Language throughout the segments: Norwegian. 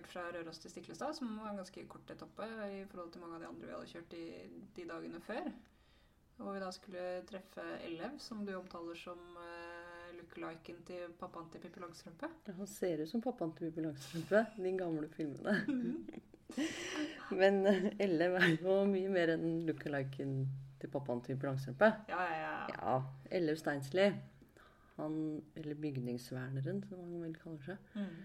kjørt fra Røros til Stiklestad, som var en ganske kort etappe i forhold til mange av de andre vi hadde kjørt de, de dagene før. Og vi da skulle treffe Ellev, som du omtaler som uh, lookaliken til pappaen til Pippi Langstrømpe. Ja, han ser ut som pappaen til Pippi Langstrømpe, de gamle filmene. Men uh, Ellev er jo mye mer enn lookaliken til pappaen til Pippi Langstrømpe. Ja, ja, ja. Ja, Ellev Steinsli, han, eller bygningsverneren, som han vel kaller seg, Mm.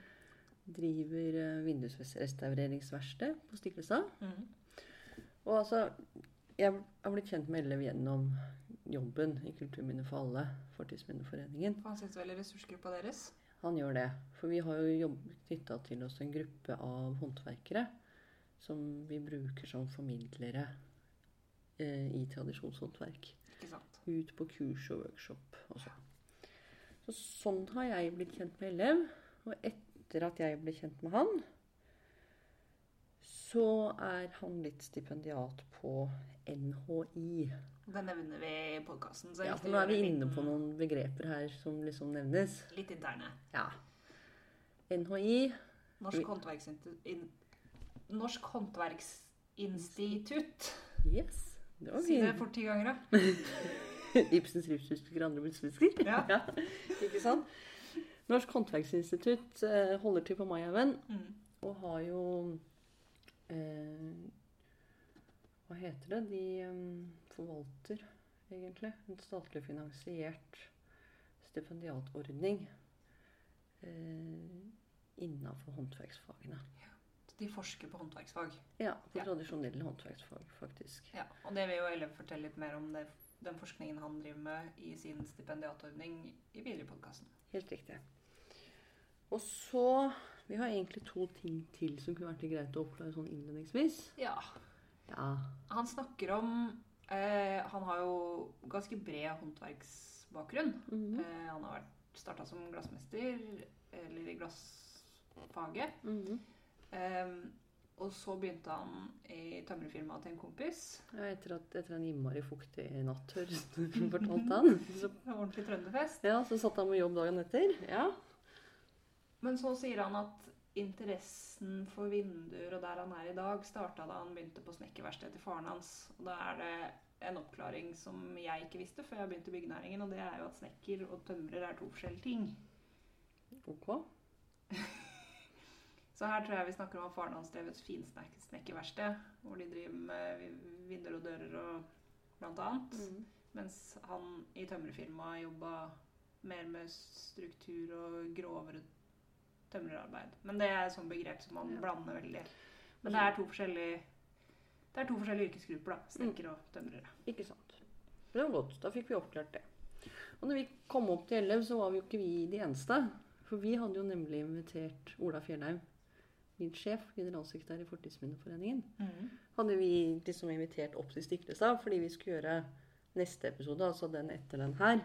Driver uh, vindusrestaureringsverksted på Stiklestad. Mm. Og altså, jeg har blitt kjent med Ellev gjennom jobben i Kulturminne for alle, Fortidsminneforeningen. Han sitter vel i ressursgruppa deres. Han gjør det. For vi har jo knytta til oss en gruppe av håndverkere som vi bruker som formidlere eh, i tradisjonshåndverk. Ikke sant? Ut på kurs og workshop og sånn. Så sånn har jeg blitt kjent med Ellev. Og etter at jeg ble kjent med han, så er han litt stipendiat på NHI. Det nevner vi i podkasten. Ja, for nå er vi inne på noen begreper her som liksom nevnes. Litt interne. Ja. NHI Norsk, håndverksinstitutt, Norsk håndverksinstitutt. Yes. Det var Si det fort ti ganger, da. Ibsens livshusker, andre livshusker. Ja. Ikke sant? Norsk håndverksinstitutt eh, holder til på Maihaugen Mm. og har jo eh, Hva heter det? De eh, forvalter egentlig en statlig finansiert stipendiatordning eh, innafor håndverksfagene. De forsker på håndverksfag. Ja, på Ja. tradisjonelle håndverksfag, faktisk. Ja, og det vil jo Elleve fortelle litt mer om det, den forskningen han driver med i sin stipendiatordning i videre i podkasten. Helt riktig. Og så Vi har egentlig to ting til som kunne vært greit å oppklare sånn innledningsvis. Ja. Ja. Han snakker om eh, Han har jo ganske bred håndverksbakgrunn. Mhm. eh, han har starta som glassmester, eller i glassfaget. Mhm. Eh, og så begynte han i tømrerfirmaet til en kompis. Ja, etter, at, etter en innmari fuktig natt, fortalte han. Så, ordentlig trønderfest. ja, så satt han på jobb dagen etter. Ja. Men så sier han at interessen for vinduer og der han er i dag, starta da han begynte på snekkerverkstedet til faren hans. Og da er det en oppklaring som jeg ikke visste før jeg begynte i byggenæringen, og det er jo at snekker og tømrer er to forskjellige ting. Ok. Så her tror jeg vi snakker om at faren hans drev et finsnekkerverksted, hvor de driver med vinduer og dører og blant annet. Mm. Mens han i tømrerfirmaet jobba mer med struktur og grovere tømrerarbeid. Men det er et sånt begrep som man blander veldig. Men det er to forskjellige det er to forskjellige yrkesgrupper, da. Snekkere og tømrere. Ikke sant. Det var godt. Da fikk vi oppklart det. Og når vi kom opp til Ellev, så var vi jo ikke vi de eneste. For vi hadde jo nemlig invitert Ola Fjellheim, min sjef, generalsekretær i Fortidsminneforeningen. Hadde vi liksom invitert opp til Stiklestad fordi vi skulle gjøre neste episode, altså den etter den her.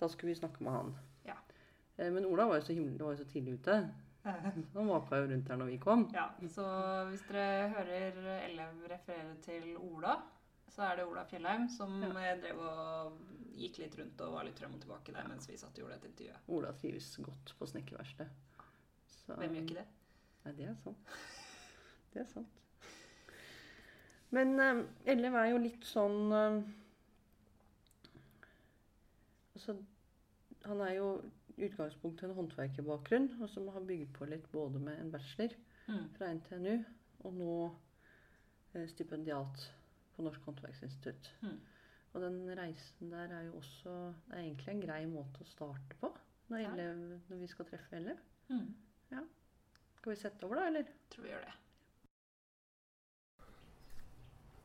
Da skulle vi snakke med han. Eh, Men Ola var jo så, himmel, var jo så tidlig ute. Han vaka jo rundt her når vi kom. Ja, så hvis dere hører Ellev referere til Ola, så er det Ola Fjellheim som Ja. eh, drev og gikk litt rundt og var litt frem og tilbake der mens vi satt og gjorde et intervju. Ola trives godt på snekkerverkstedet. Hvem gjør ikke det? Nei, det er sant. Det er sant. Men uh, Ellev er jo litt sånn eh, Altså, han er jo i utgangspunktet en håndverkerbakgrunn, og som har bygd på litt både med en bachelor Mm. fra NTNU, og nå eh, stipendiat på Norsk håndverksinstitutt. Mm. Og den reisen der er jo også Det er egentlig en grei måte å starte på når, Ja. elev, når vi skal treffe elev. Mm. Skal vi sette over, da, eller? Tror vi gjør det.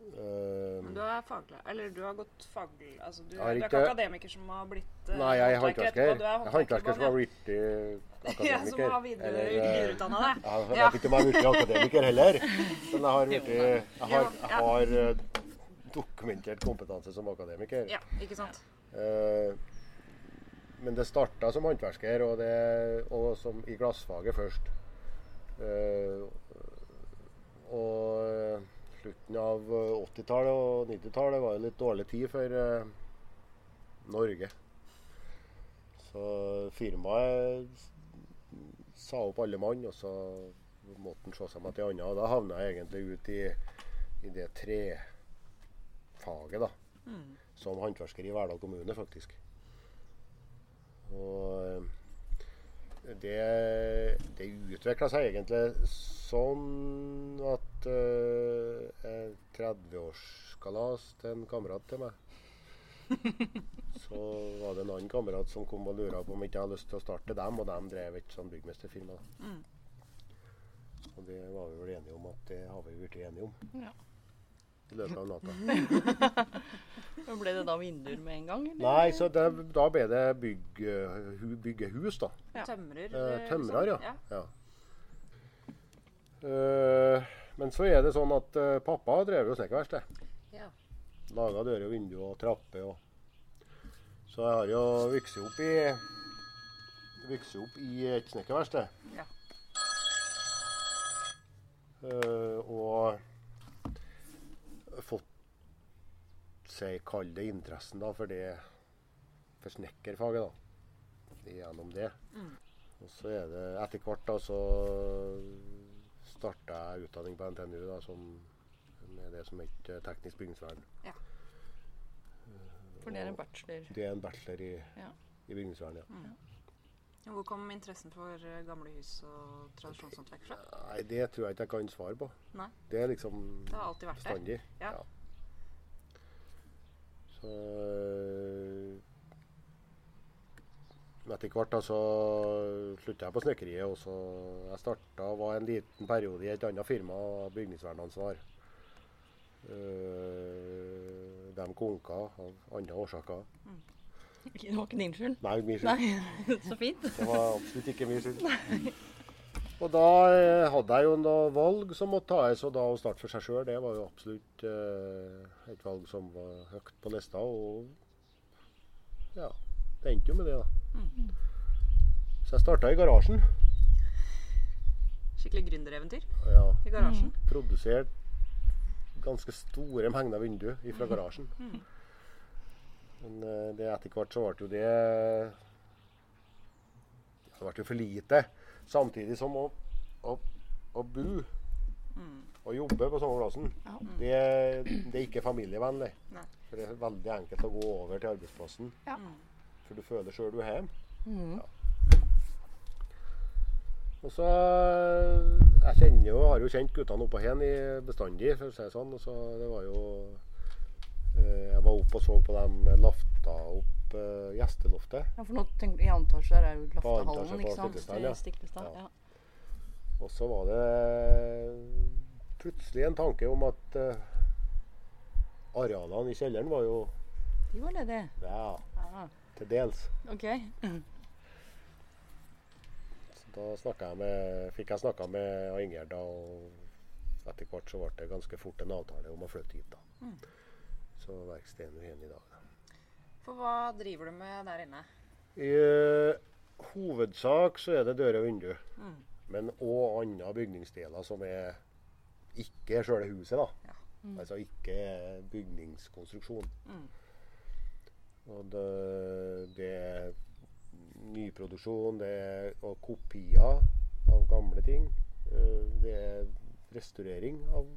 Eh, Du er faglig, eller du har gått faglig Altså du, er, du er ikke- ikke akademiker som har blitt uh, nei, jeg er håndverker er Jeg er håndverker som har blitt uh, akademiker. Ja, som har eh, videreutdanna deg. Jeg har Ja. ikke jeg har blitt akademiker heller, men jeg har, blitt, jeg har, jeg har eh, dokumentert kompetanse som akademiker. Ja, ikke sant? Eh, men det starta som håndverker, og, det, og som i glassfaget først. Eh, og eh, slutten av eh, 80-tallet og 90-tallet var jo litt dårlig tid for eh, Norge. Så firmaet sa opp alle mann, og så måtte han se seg med til annet. Og da havna jeg egentlig ut i, i det trefaget, da. Mm. Som håndverker i Verdal kommune, faktisk. Og eh, det, det utvikla seg egentlig sånn at uh, 30-årskalas til en kamerat til meg. Så var det en annen kamerat som kom og lurte på om jeg ikke hadde lyst til å starte dem, og de drev et sånn byggmesterfirma. Mm. Og det var vi vel enige om at det har vi blitt enige om Ja. I løpet av natta. Men Ble det da vinduer med en gang? eller? Nei, så det, da ble det bygg, hu, bygge hus, da. Ja. Tømrer? Eh, eh, tømrer, ja. liksom. ja. Uh, men så er det sånn at uh, pappa drev jo snekkerverksted. Ja. Laga dører og vinduer og trapper. Og. Så jeg har jo vokst opp i Vokst opp i et snekkerverksted. Ja. Uh, og fått si, kall det interessen da, for det for snekkerfaget. da, Gjennom det. Mm. Og så er det etter hvert da, så starta jeg utdanning på NTNU da, som, med det som het teknisk bygningsvern. For det er en bachelor. Det er en bachelor i, Ja. i bygningsvern, ja. Hvor kom interessen for eh, gamle hus og tradisjonshåndverk fra? Nei, det tror jeg ikke jeg kan svare på. Nei. Det er liksom Det har alltid vært der. Ja. Ja. Så øh, Etter hvert så slutta jeg på snekkeriet. og så Jeg starta var en liten periode i et annet firma, bygningsvernansvar. Uh, de konka av andre årsaker. Det var ikke din skyld? Nei, min skyld. Nei, så fint. Det var absolutt ikke min skyld. Og da eh, hadde jeg jo noe valg som måtte tas, og da å starte for seg sjøl, det var jo absolutt eh, et valg som var høyt på lista. Og ja, det endte jo med det, da. Så jeg starta i garasjen. Skikkelig gründereventyr Ja, i garasjen. Produsert ganske store mengder vinduer fra garasjen. Men eh, det etter hvert så ble jo det Det ble jo for lite. Samtidig som å, å, å bo Mm. og jobbe på samme plassen, Ja. det, det er ikke familievennlig. Nei. For det er veldig enkelt å gå over til arbeidsplassen. Ja. Mm. For du føler sjøl du er hjemme. Mhm. Og så Jeg kjenner jo, har jo kjent guttene oppå hen i bestandig, for å si det sånn. Og så det var jo eh, Jeg var oppe og så på dem lafta opp eh, gjesteloftet. Ja, for nå tenker I antasje er jo loftehallen, ikke sant? Stiklestad, ja. Ja. Og så var det plutselig en tanke om at uh, arealene i kjelleren var jo De var ledige. Ja, Aha. til dels. OK. Så da jeg med, fikk jeg snakka med Ingjerd, og etter hvert så ble det ganske fort en avtale om å flytte hit. da. Mm. Så verkstedet er igjen i dag. For hva driver du med der inne? I uh, hovedsak så er det dører og vinduer, Mm. men òg andre bygningsdeler som er ikke sjøle huset. da. Ja. Mm. Altså ikke bygningskonstruksjon. Mm. Og det, det er nyproduksjon, det er og kopier av gamle ting. Eh, Det er restaurering av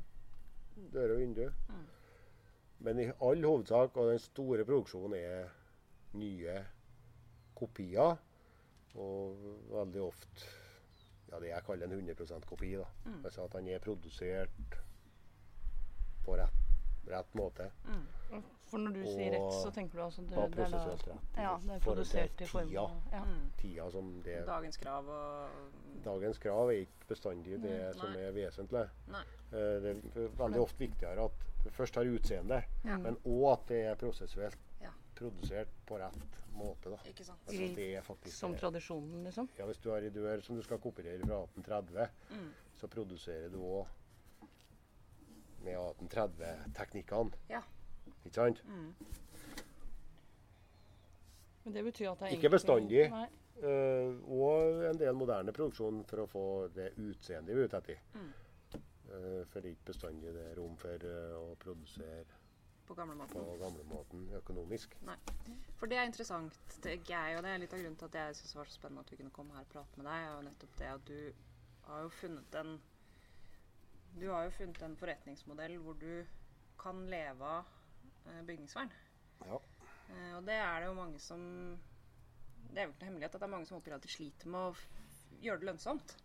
dører og vinduer. Mm. Men i all hovedsak, og den store produksjonen, er nye kopier. Og veldig ofte ja, det jeg kaller en 100% kopi. da. Mm. Altså at den er produsert på rett, rett måte. Mm. For når du sier rett, så tenker du altså det, det er da Ja, det er produsert i form av ja. Mm. Tida som det Dagens krav og Dagens krav er ikke bestandig det Nei. som er vesentlig. Nei. Eh, Det er veldig ofte viktigere at det først har utseende, Ja. men òg at det er prosessuelt Ja. produsert på rett måte. da. Ikke sant. Altså, det er Som tradisjonen, liksom. ja, Hvis du har ei dør som du skal kopiere fra 1830, Mm. så produserer du òg med 1830-teknikkene. Ja. Ikke sant? Mm. Men det betyr at det er Ikke bestandig. Nei. Eh, og en del moderne produksjon for å få det utseendet vi er ute etter. Mm. Uh, for det ikke bestandig det er rom for uh, å produsere På gamlemåten. på gamlemåten økonomisk. For det er interessant, tenker jeg, og det er litt av grunnen til at jeg syns det var så spennende at vi kunne komme her og prate med deg, er jo nettopp det at du har jo funnet en Du har jo funnet en forretningsmodell hvor du kan leve av bygningsvern. Ja. Eh, og det er det jo mange som Det er jo ikke noe hemmelighet at det er mange som oppgir at de sliter med å gjøre det lønnsomt.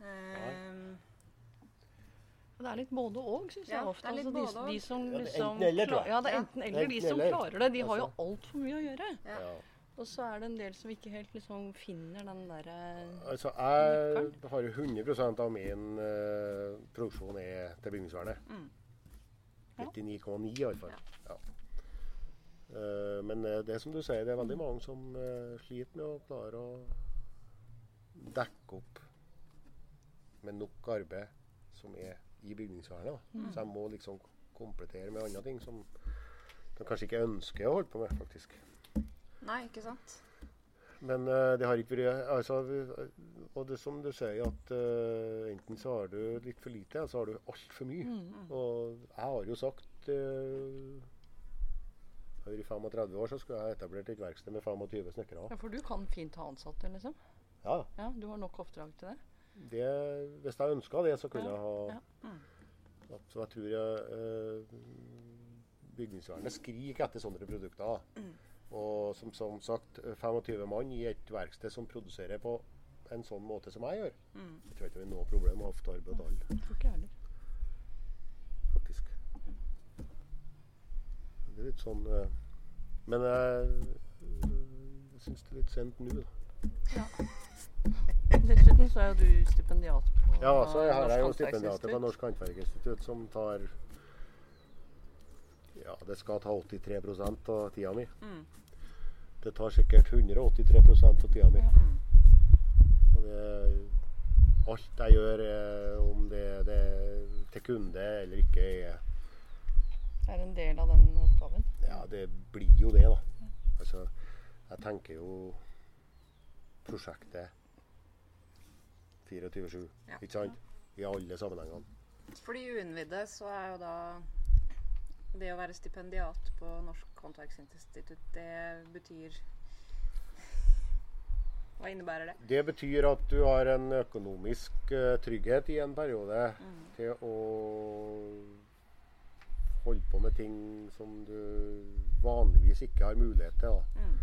Eh, Det er litt både og, syns jeg Ja, ofte. Altså, de, de som Ja, det er liksom enten eller, klar- Ja, det er enten eller. De som klarer det, de har jo altfor mye å gjøre. ja. Ja. Og så er det en del som ikke helt liksom finner den derre Altså, jeg har jo 100% av min uh, produksjon er til bygningsvernet. Mm. Ja. 99,9 iallfall. Ja. Eh, men eh, det er som du sier, det er veldig mange som eh, sliter med å klare å dekke opp med nok arbeid som er i bygningsvernet. Mm. Så jeg må liksom komplettere med andre ting som de kanskje ikke ønsker å holde på med, faktisk. Nei, ikke sant? Men eh, det har ikke vært altså, Og det som du sier, at uh, enten så har du litt for lite, eller så har du altfor mye. Mm. Og jeg har jo sagt uh, I 35 år så skulle jeg etablert et verksted med 25 snekkere. Ja, for du kan fint ha ansatte, liksom? Ja, Ja, Du har nok oppdrag til det? det, hvis jeg ønska det, så kunne Ja, jeg ha ja. Mm. Så jeg tror jeg, uh, bygningsvernet skriker etter sånne produkter. Mm. Og som, som sagt, 25 mann i et verksted som produserer på en sånn måte som jeg gjør. Mm. Jeg tror ikke det er noe problem med ofte arbeid til alle, faktisk. Det er litt sånn uh, Men jeg, jeg syns det er litt sent nå, da. Ja. Dessuten så er jo du stipendiat på Ja, så har jeg jo stipendiat stipendiatet Håndverksinstitutt. Norsk Håndverkerinstitutt, som tar Ja, det skal ta 83 av tida mi. Mm. Det tar sikkert 183 av tida mi. Mm. Og det, alt jeg gjør, om det, det er til kunde eller ikke, er Det er en del av den oppgaven. Ja, det blir jo det, da. Altså, jeg tenker jo prosjektet 24-7, Ja. ikke sant? I alle sammenhengene. For de uinnvidde så er jo da det å være stipendiat på Norsk Håndverksinstitutt, det betyr Hva innebærer det? Det betyr at du har en økonomisk eh, trygghet i en periode Mm. til å holde på med ting som du vanligvis ikke har mulighet til. Da. Mm.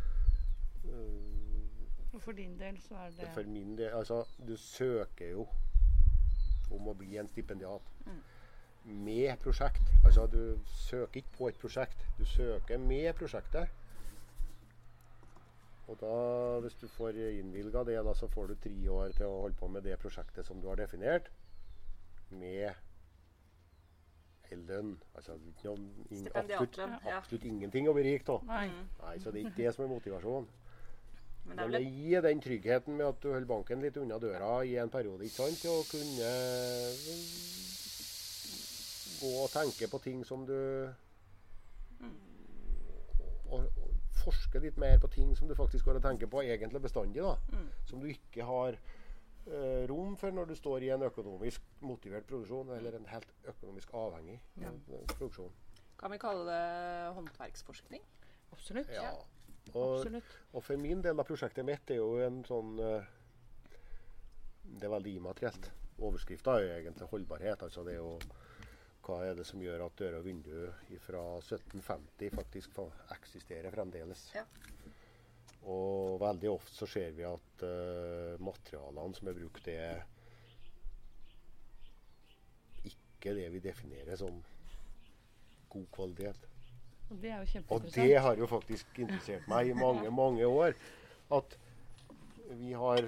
Eh, Og for din del så er det For min del Altså, du søker jo om å bli en stipendiat Mm. Med prosjekt. Altså, du søker ikke på et prosjekt, du søker med prosjektet. Og da, hvis du får innvilga det, da, så får du tre år til å holde på med det prosjektet som du har definert, med ei lønn. Altså ikke noe, ingen, absolutt, absolutt ingenting å bli rik av. Nei. Nei, så det er ikke det som er motivasjonen. Men det er det gir den tryggheten med at du holder banken litt unna døra i en periode, ikke sant? Til å kunne gå og tenke på ting som du og, og forske litt mer på ting som du faktisk går og tenker på egentlig bestandig. da. Mm. Som du ikke har uh, rom for når du står i en økonomisk motivert produksjon, eller en helt økonomisk avhengig Ja. eh, produksjon. Kan vi kalle det håndverksforskning? Absolutt. Ja. Og, Absolutt. Og for min del av prosjektet mitt er jo en sånn uh, Det er veldig immaterielt. Overskrifta er jo egentlig holdbarhet. altså det er jo hva er det som gjør at dører og vinduer fra 1750 faktisk eksisterer fremdeles. Ja. Og veldig ofte så ser vi at uh, materialene som er brukt, er ikke det vi definerer som god kvalitet. Og det er jo Og det har jo faktisk interessert meg i mange, mange år. At vi har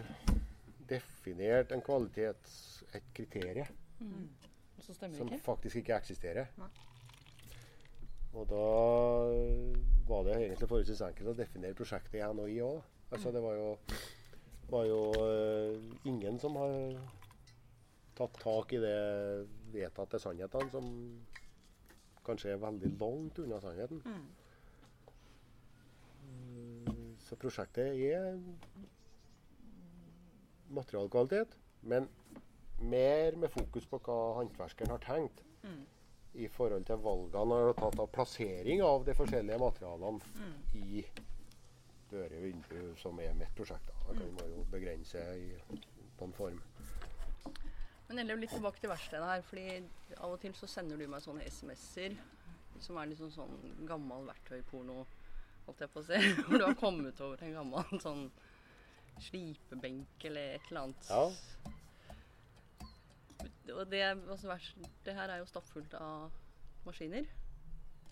definert en kvalitet, et kriterium Mm. Som ikke. faktisk ikke eksisterer. Nei. Og da var det egentlig forholdsvis enkelt å definere prosjektet i NHI òg. Altså, det var jo, var jo uh, ingen som har tatt tak i det vedtatte sannhetene, som kanskje er veldig langt unna sannheten. Mm. Så prosjektet er materialkvalitet, men mer med fokus på hva håndverkeren har tenkt Mm. i forhold til valgene han har tatt av plassering av de forskjellige materialene Mm. i dører og vinduer, som er mitt prosjekt. da. Kan man jo begrense i noen form. Men heller litt tilbake til verkstedet her. fordi Av og til så sender du meg sånne SMS-er som er liksom sånn gammel verktøyporno, holdt jeg på å si. Hvor du har kommet over en gammel sånn slipebenk eller et eller annet. Ja. Og det, er altså, det her er jo stappfullt av maskiner.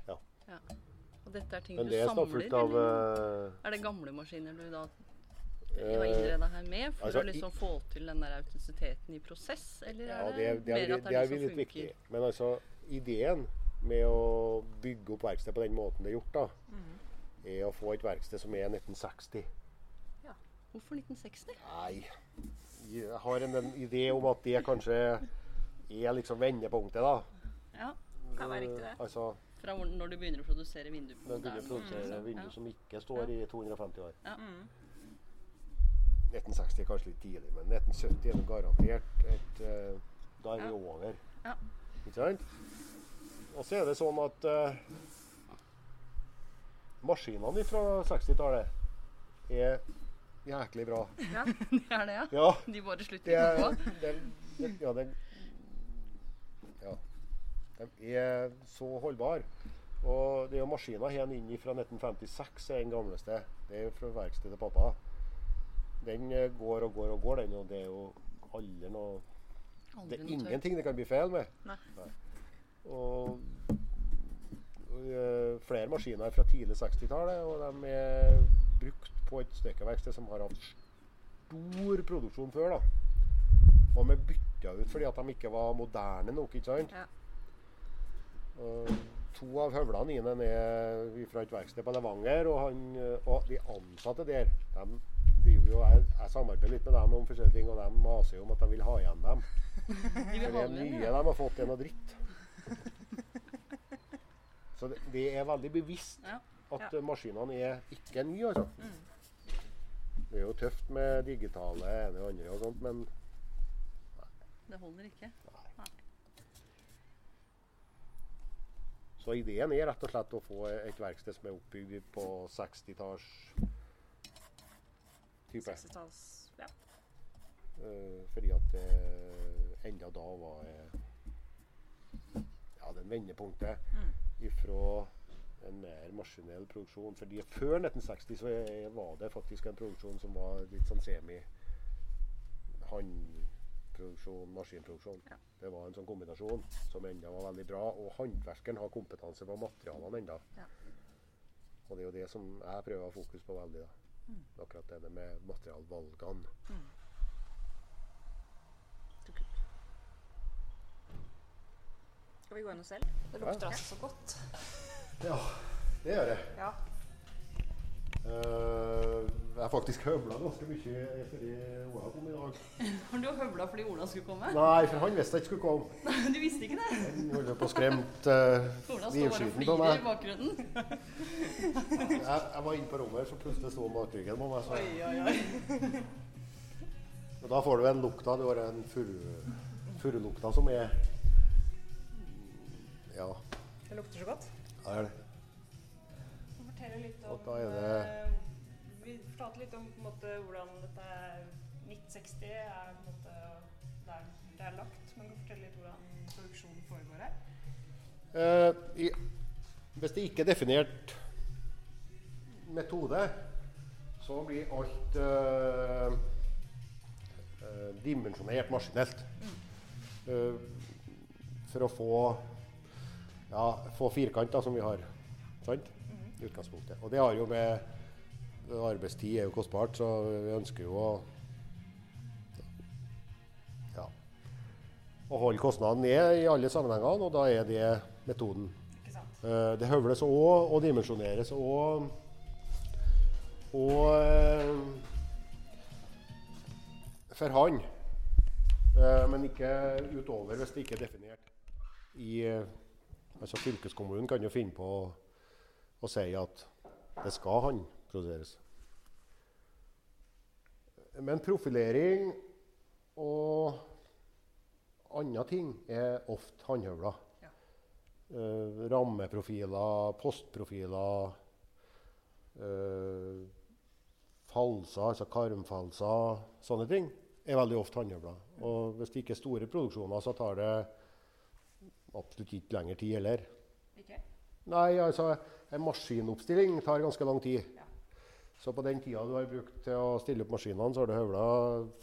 Ja. Og dette er ting Men du det er samler? stappfullt av eller? eh, Er det gamle maskiner du da eh, har innreda her med for altså, å liksom få til den der autentisiteten i prosess, eller Ja, er det, det, er- det, er, mer at det det er er det litt som viktig. Men altså, ideen med å bygge opp verksted på den måten det er gjort, da, er å få et verksted som er 1960. Ja. Hvorfor 1960? Nei, jeg har en, en idé om at det kanskje er liksom vendepunktet, da. Ja, Kan være riktig, det. Altså, Fra hvor- når du begynner å produsere vinduer på når du begynner å produsere mm. vinduer som ikke står i 250 år. Ja. Mm. 1960 er kanskje litt tidlig, men 1970 er det garantert et uh, Da er vi Ja. over. Ja. Ikke sant? Og så er det sånn at uh, maskinene fra 60-tallet er jæklig bra. Ja, Det er det, ja? Ja, De bare slutter det ikke å på? det, det, Ja, det Ja. De er så holdbare. Og det er jo maskiner her inn fra 1956 er den gamleste. Det er jo fra verkstedet til pappa. Den eh, går og går og går, den, og det er jo aldri noe Det er ingenting det kan bli feil med. Nei. Og, og eh, flere maskiner fra tidlig 60-tallet, og de er brukt på et stykkeverksted som har hatt stor produksjon før. da. Og vi bytta ut fordi at de ikke var moderne nok. ikke sant? Ja. Uh, to av høvlene mine er fra et verksted på Levanger, og, han, og de ansatte der de driver jo, jeg, jeg samarbeider litt med dem om forskjellige ting, og de maser jo om at de vil ha igjen dem. De vil det nye de har fått, er noe dritt. Så det, det er veldig bevisst Ja. at maskinene er ikke nye, altså. Det er jo tøft med digitale ene og andre og sånt, men Det holder ikke. Så ideen er rett og slett å få et verksted som er oppbygd på 60-talls type. 60-talls Ja. Eh, fordi at det enda da var eh, ja, den vendepunktet ifra en mer maskinell produksjon. Fordi før 1960 så var det faktisk en produksjon som var litt sånn semi håndproduksjon, maskinproduksjon. Ja. Det var en sånn kombinasjon som enda var veldig bra. Og håndverkeren har kompetanse på materialene enda. Ja. Og det er jo det som jeg prøver å ha fokus på veldig. da. Akkurat det med materialvalgene. Skal vi gå inn og selv? Det lukter altså så godt. Ja, det gjør jeg. Ja. Eh, jeg har faktisk høvla ganske mye fordi Ola kom i dag. Har du høvla fordi Ola skulle komme? Nei, for han visste jeg ikke skulle komme. Nei, Du visste ikke det? Han holdt på å skremt uh, Ola står bare og livskiten på flirer i bakgrunnen. Jeg, jeg var inne på rommet, så plutselig sto han bak ryggen på meg. Så. Oi, oi, oi. Og da får du en lukta. Du har en furu- furulukta som er Ja, Det lukter så godt. Ja, det er det. Fortell litt om eh, fortalte litt om måte, hvordan dette er 1960 er på en måte der det er lagt. Men kan du fortelle litt hvordan produksjonen foregår her? Uh, i, hvis det ikke er definert metode, så blir alt uh, uh, dimensjonert maskinelt. Eh, for å få, ja, få firkant, da, som vi har. Sant? I utgangspunktet. Og det har jo med Arbeidstid er jo kostbart, så vi ønsker jo å ja, å holde kostnadene ned i alle sammenhengene, og da er det metoden. Eh, Det høvles òg og dimensjoneres òg. Og eh, for han. Eh, Men ikke utover hvis det ikke er definert. I, altså Fylkeskommunen kan jo finne på å, si at det skal håndproduseres. Men profilering og andre ting er ofte håndhøvla. Ja. Eh, rammeprofiler, postprofiler, eh, falser, altså karmfalser, sånne ting er veldig ofte håndhøvla. Og hvis det ikke er store produksjoner, så tar det absolutt ikke lengre tid heller. Ikke? Nei, altså en maskinoppstilling tar ganske lang tid. Så på den tida du har brukt til å stille opp maskinene, så har du høvla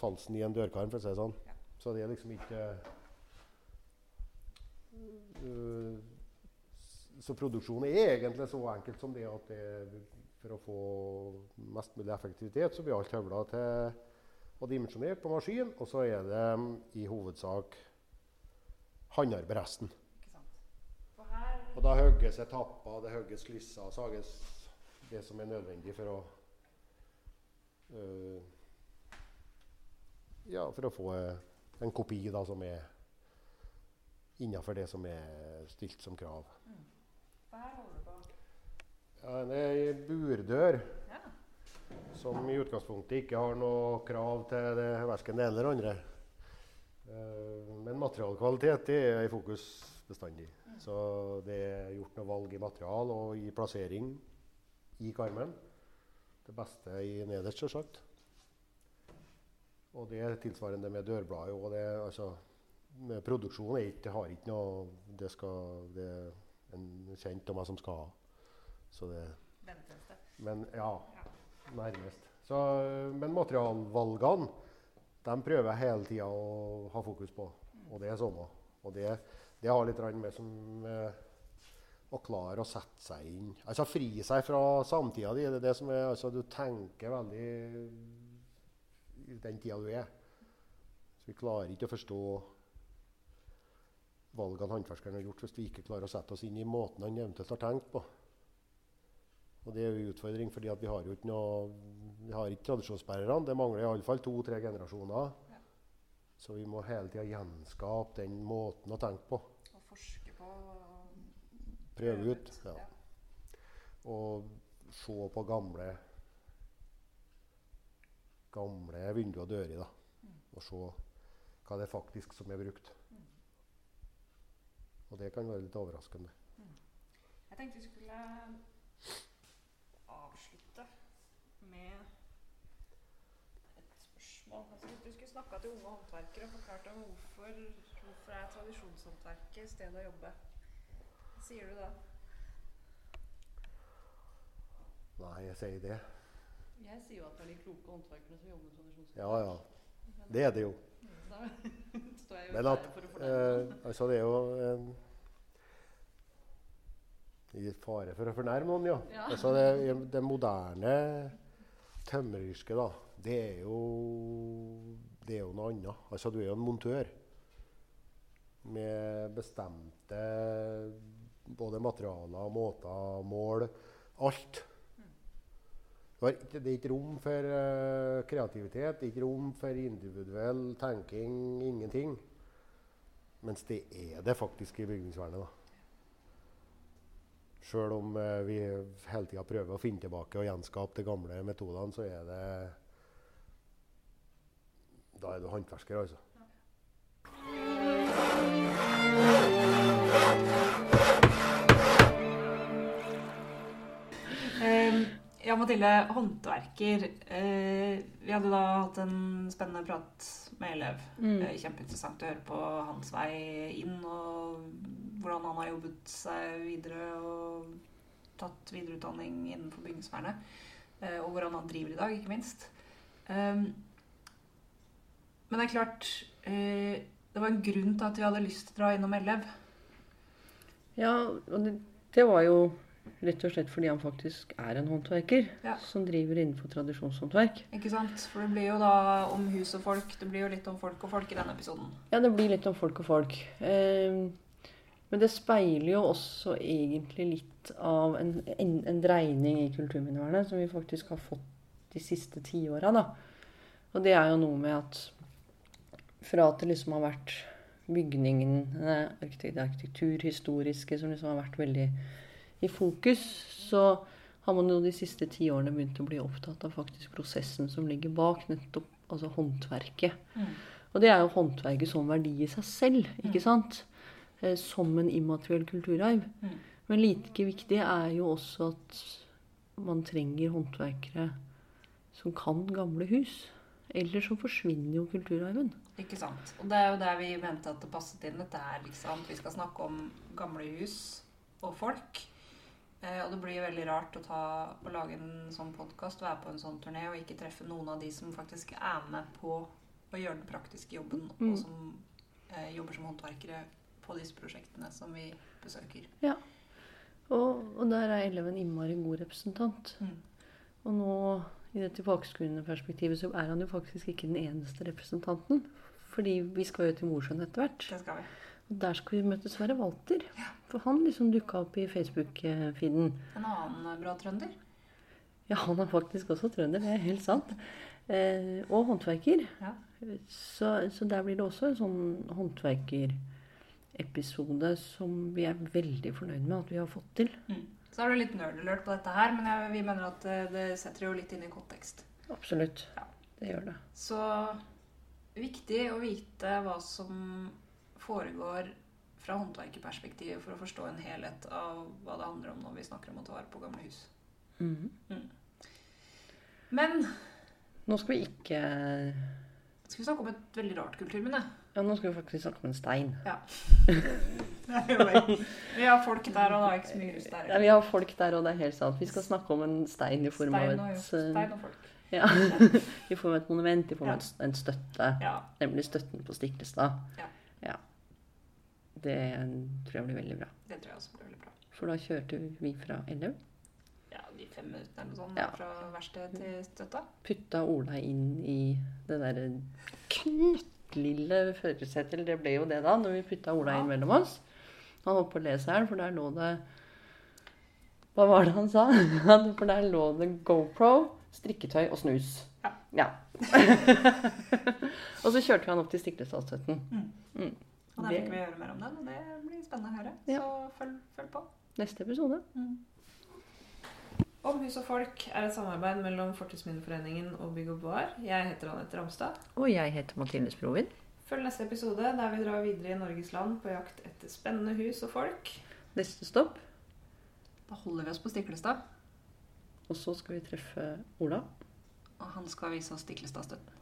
falsen i en dørkarm, for å si det sånn. Ja. Så det er liksom ikke uh, Så produksjonen er egentlig så enkelt som det at det, for å få mest mulig effektivitet, så blir alt høvla til og dimensjonert på maskin, og så er det um, i hovedsak håndarbeid resten. Og da hogges etapper, det hogges klisser, sages det som er nødvendig for å Ja, for å få eh, en kopi da, som er innafor det som er stilt som krav. Hva her holder du på. Ja, det er ei burdør Ja. som i utgangspunktet ikke har noe krav til det, verken det ene eller andre. Uh, men materialkvalitet det er i fokus bestandig. Så det er gjort noe valg i material og i plassering i karmen. Det beste i nederst, sjølsagt. Og det er tilsvarende med dørbladet. Det, altså, med produksjon er ikke, har ikke noe Det, skal, det er en kjent av meg som skal ha. Så det. Men ja, Ja. nærmest. Så, men materialvalgene de prøver jeg hele tida å ha fokus på. Og det er sånn. Og det, det har litt med som eh, å klare å sette seg inn Altså fri seg fra samtida di. Det er det som er Altså du tenker veldig i den tida du er. Så vi klarer ikke å forstå valgene håndverkeren har gjort hvis vi ikke klarer å sette oss inn i måten han eventuelt har tenkt på. Og det er jo en utfordring, fordi vi har jo ikke noe Vi har ikke tradisjonsbærerne. Det mangler iallfall to-tre generasjoner. Så vi må hele tida gjenskape den måten å tenke på. Og forske på og Prøve ut. Ja. Og se på gamle gamle vinduer og dører. da. Og se hva det er faktisk som er brukt. Og det kan være litt overraskende. Jeg tenkte vi skulle avslutte med et spørsmål. Altså, du skulle snakka til unge håndverkere og forklart dem hvorfor, hvorfor er tradisjonshåndverket stedet å jobbe, sier du da? Nei, jeg sier det. Jeg sier jo at det er de kloke håndverkerne som jobber med tradisjonshandel. Ja, ja. Det er det jo. Da står jeg jo Men at for å fornærme eh. Altså, det er jo en I fare for å fornærme noen, ja. Ja. Altså, det, det moderne tømmeryrket, da, det er jo Det er jo noe annet. Altså, du er jo en montør med bestemte både materialer, måter, mål. Alt. Det er ikke rom for eh, kreativitet, ikke rom for individuell tenking, ingenting. Mens det er det faktisk i bygningsvernet. da. Sjøl om eh, vi hele tida prøver å finne tilbake og gjenskape de gamle metodene, så er det Da er du håndverker, altså. Ja, Mathilde, håndverker. Eh, vi hadde da hatt en spennende prat med elev. Mm. Eh, kjempeinteressant å høre på hans vei inn, og hvordan han har jobbet seg videre og tatt videreutdanning innenfor bygningsvernet. Eh, og hvordan han driver i dag, ikke minst. Eh, men det er klart eh, Det var en grunn til at vi hadde lyst til å dra innom elev. Ja, og det, det var jo rett og slett fordi han faktisk er en håndverker Ja. som driver innenfor tradisjonshåndverk. Ikke sant? For det blir jo da om hus og folk. Det blir jo litt om folk og folk i denne episoden. Ja, det blir litt om folk og folk. Eh, men det speiler jo også egentlig litt av en, en, en dreining i kulturminnevernet som vi faktisk har fått de siste tiåra. da. Og det er jo noe med at fra at det liksom har vært bygningene, arkitekturhistoriske, som liksom har vært veldig i fokus, så har man jo de siste ti årene begynt å bli opptatt av faktisk prosessen som ligger bak, nettopp altså håndverket. Og det er jo håndverket som verdi i seg selv, ikke sant? Eh, Som en immateriell kulturarv. Mm. Men like viktig er jo også at man trenger håndverkere som kan gamle hus. Ellers så forsvinner jo kulturarven. Ikke sant. Og det er jo der vi mente at det passet inn. Dette er liksom Vi skal snakke om gamle hus og folk. Eh, og det blir veldig rart å ta å lage en sånn podkast, være på en sånn turné og ikke treffe noen av de som faktisk er med på å gjøre den praktiske jobben, Mm. og som eh, jobber som håndverkere på disse prosjektene som vi besøker. Og, og der er Elleve en innmari god representant. Mm. Og nå, i det tilbakeskuende-perspektivet, så er han jo faktisk ikke den eneste representanten. Fordi vi skal jo til Mosjøen etter hvert. Det skal vi. Der skal vi møte Sverre Walter. For han liksom dukka opp i Facebook-feeden. En annen eh, bra trønder. Ja, han er faktisk også trønder, det er helt sant. Eh, og håndverker. Ja. Så, så der blir det også en sånn håndverkerepisode som vi er veldig fornøyd med at vi har fått til. Mm. Så er det litt nerdalert på dette her, men jeg, vi mener at eh, det setter jo litt inn i kontekst. Absolutt. Ja. Det gjør det. Så viktig å vite hva som foregår fra håndverkerperspektivet for å forstå en helhet av hva det handler om når vi snakker om å ta vare på gamle hus. Mhm. Men Nå skal vi ikke skal vi snakke om et veldig rart kulturminne? Ja, nå skal vi faktisk snakke om en stein. Ja. vi har folk der, og det er ikke så mye hus der. Ja, vi har folk der, og det er helt sant. Vi skal snakke om en stein i form av Stein og, et eh, stein og folk. ja, I form av et monument, i form av Ja. en støtte. Ja. Nemlig støtten på Stiklestad. Ja. Ja. Det tror jeg blir veldig bra. Det tror jeg også blir veldig bra. For da kjørte vi fra Elløv. Ja, de fem minuttene eller noe sånt Ja. fra verksted til støtta. Putta Ola inn i det derre knøttlille førersetet. Eller det ble jo det da, når vi putta Ola inn mellom oss. Han holdt på å le seg i hjel, for der lå det Hva var det han sa? For der lå det GoPro, strikketøy og snus. Ja. Ja. og så kjørte vi han opp til Stiklestadstøtten. Og der fikk vi høre mer om den, og det blir spennende å høre. Ja. Så følg, følg på. Neste episode. Om hus og folk er et samarbeid mellom Fortidsminneforeningen og Bygg og Bevar. Jeg heter Anette Ramstad. Og jeg heter Mathilde Sprovin. Følg neste episode der vi drar videre i Norges land på jakt etter spennende hus og folk. Neste stopp. Da holder vi oss på Stiklestad, Og så skal vi treffe Ola. og han skal vise oss Stiklestadstøtten.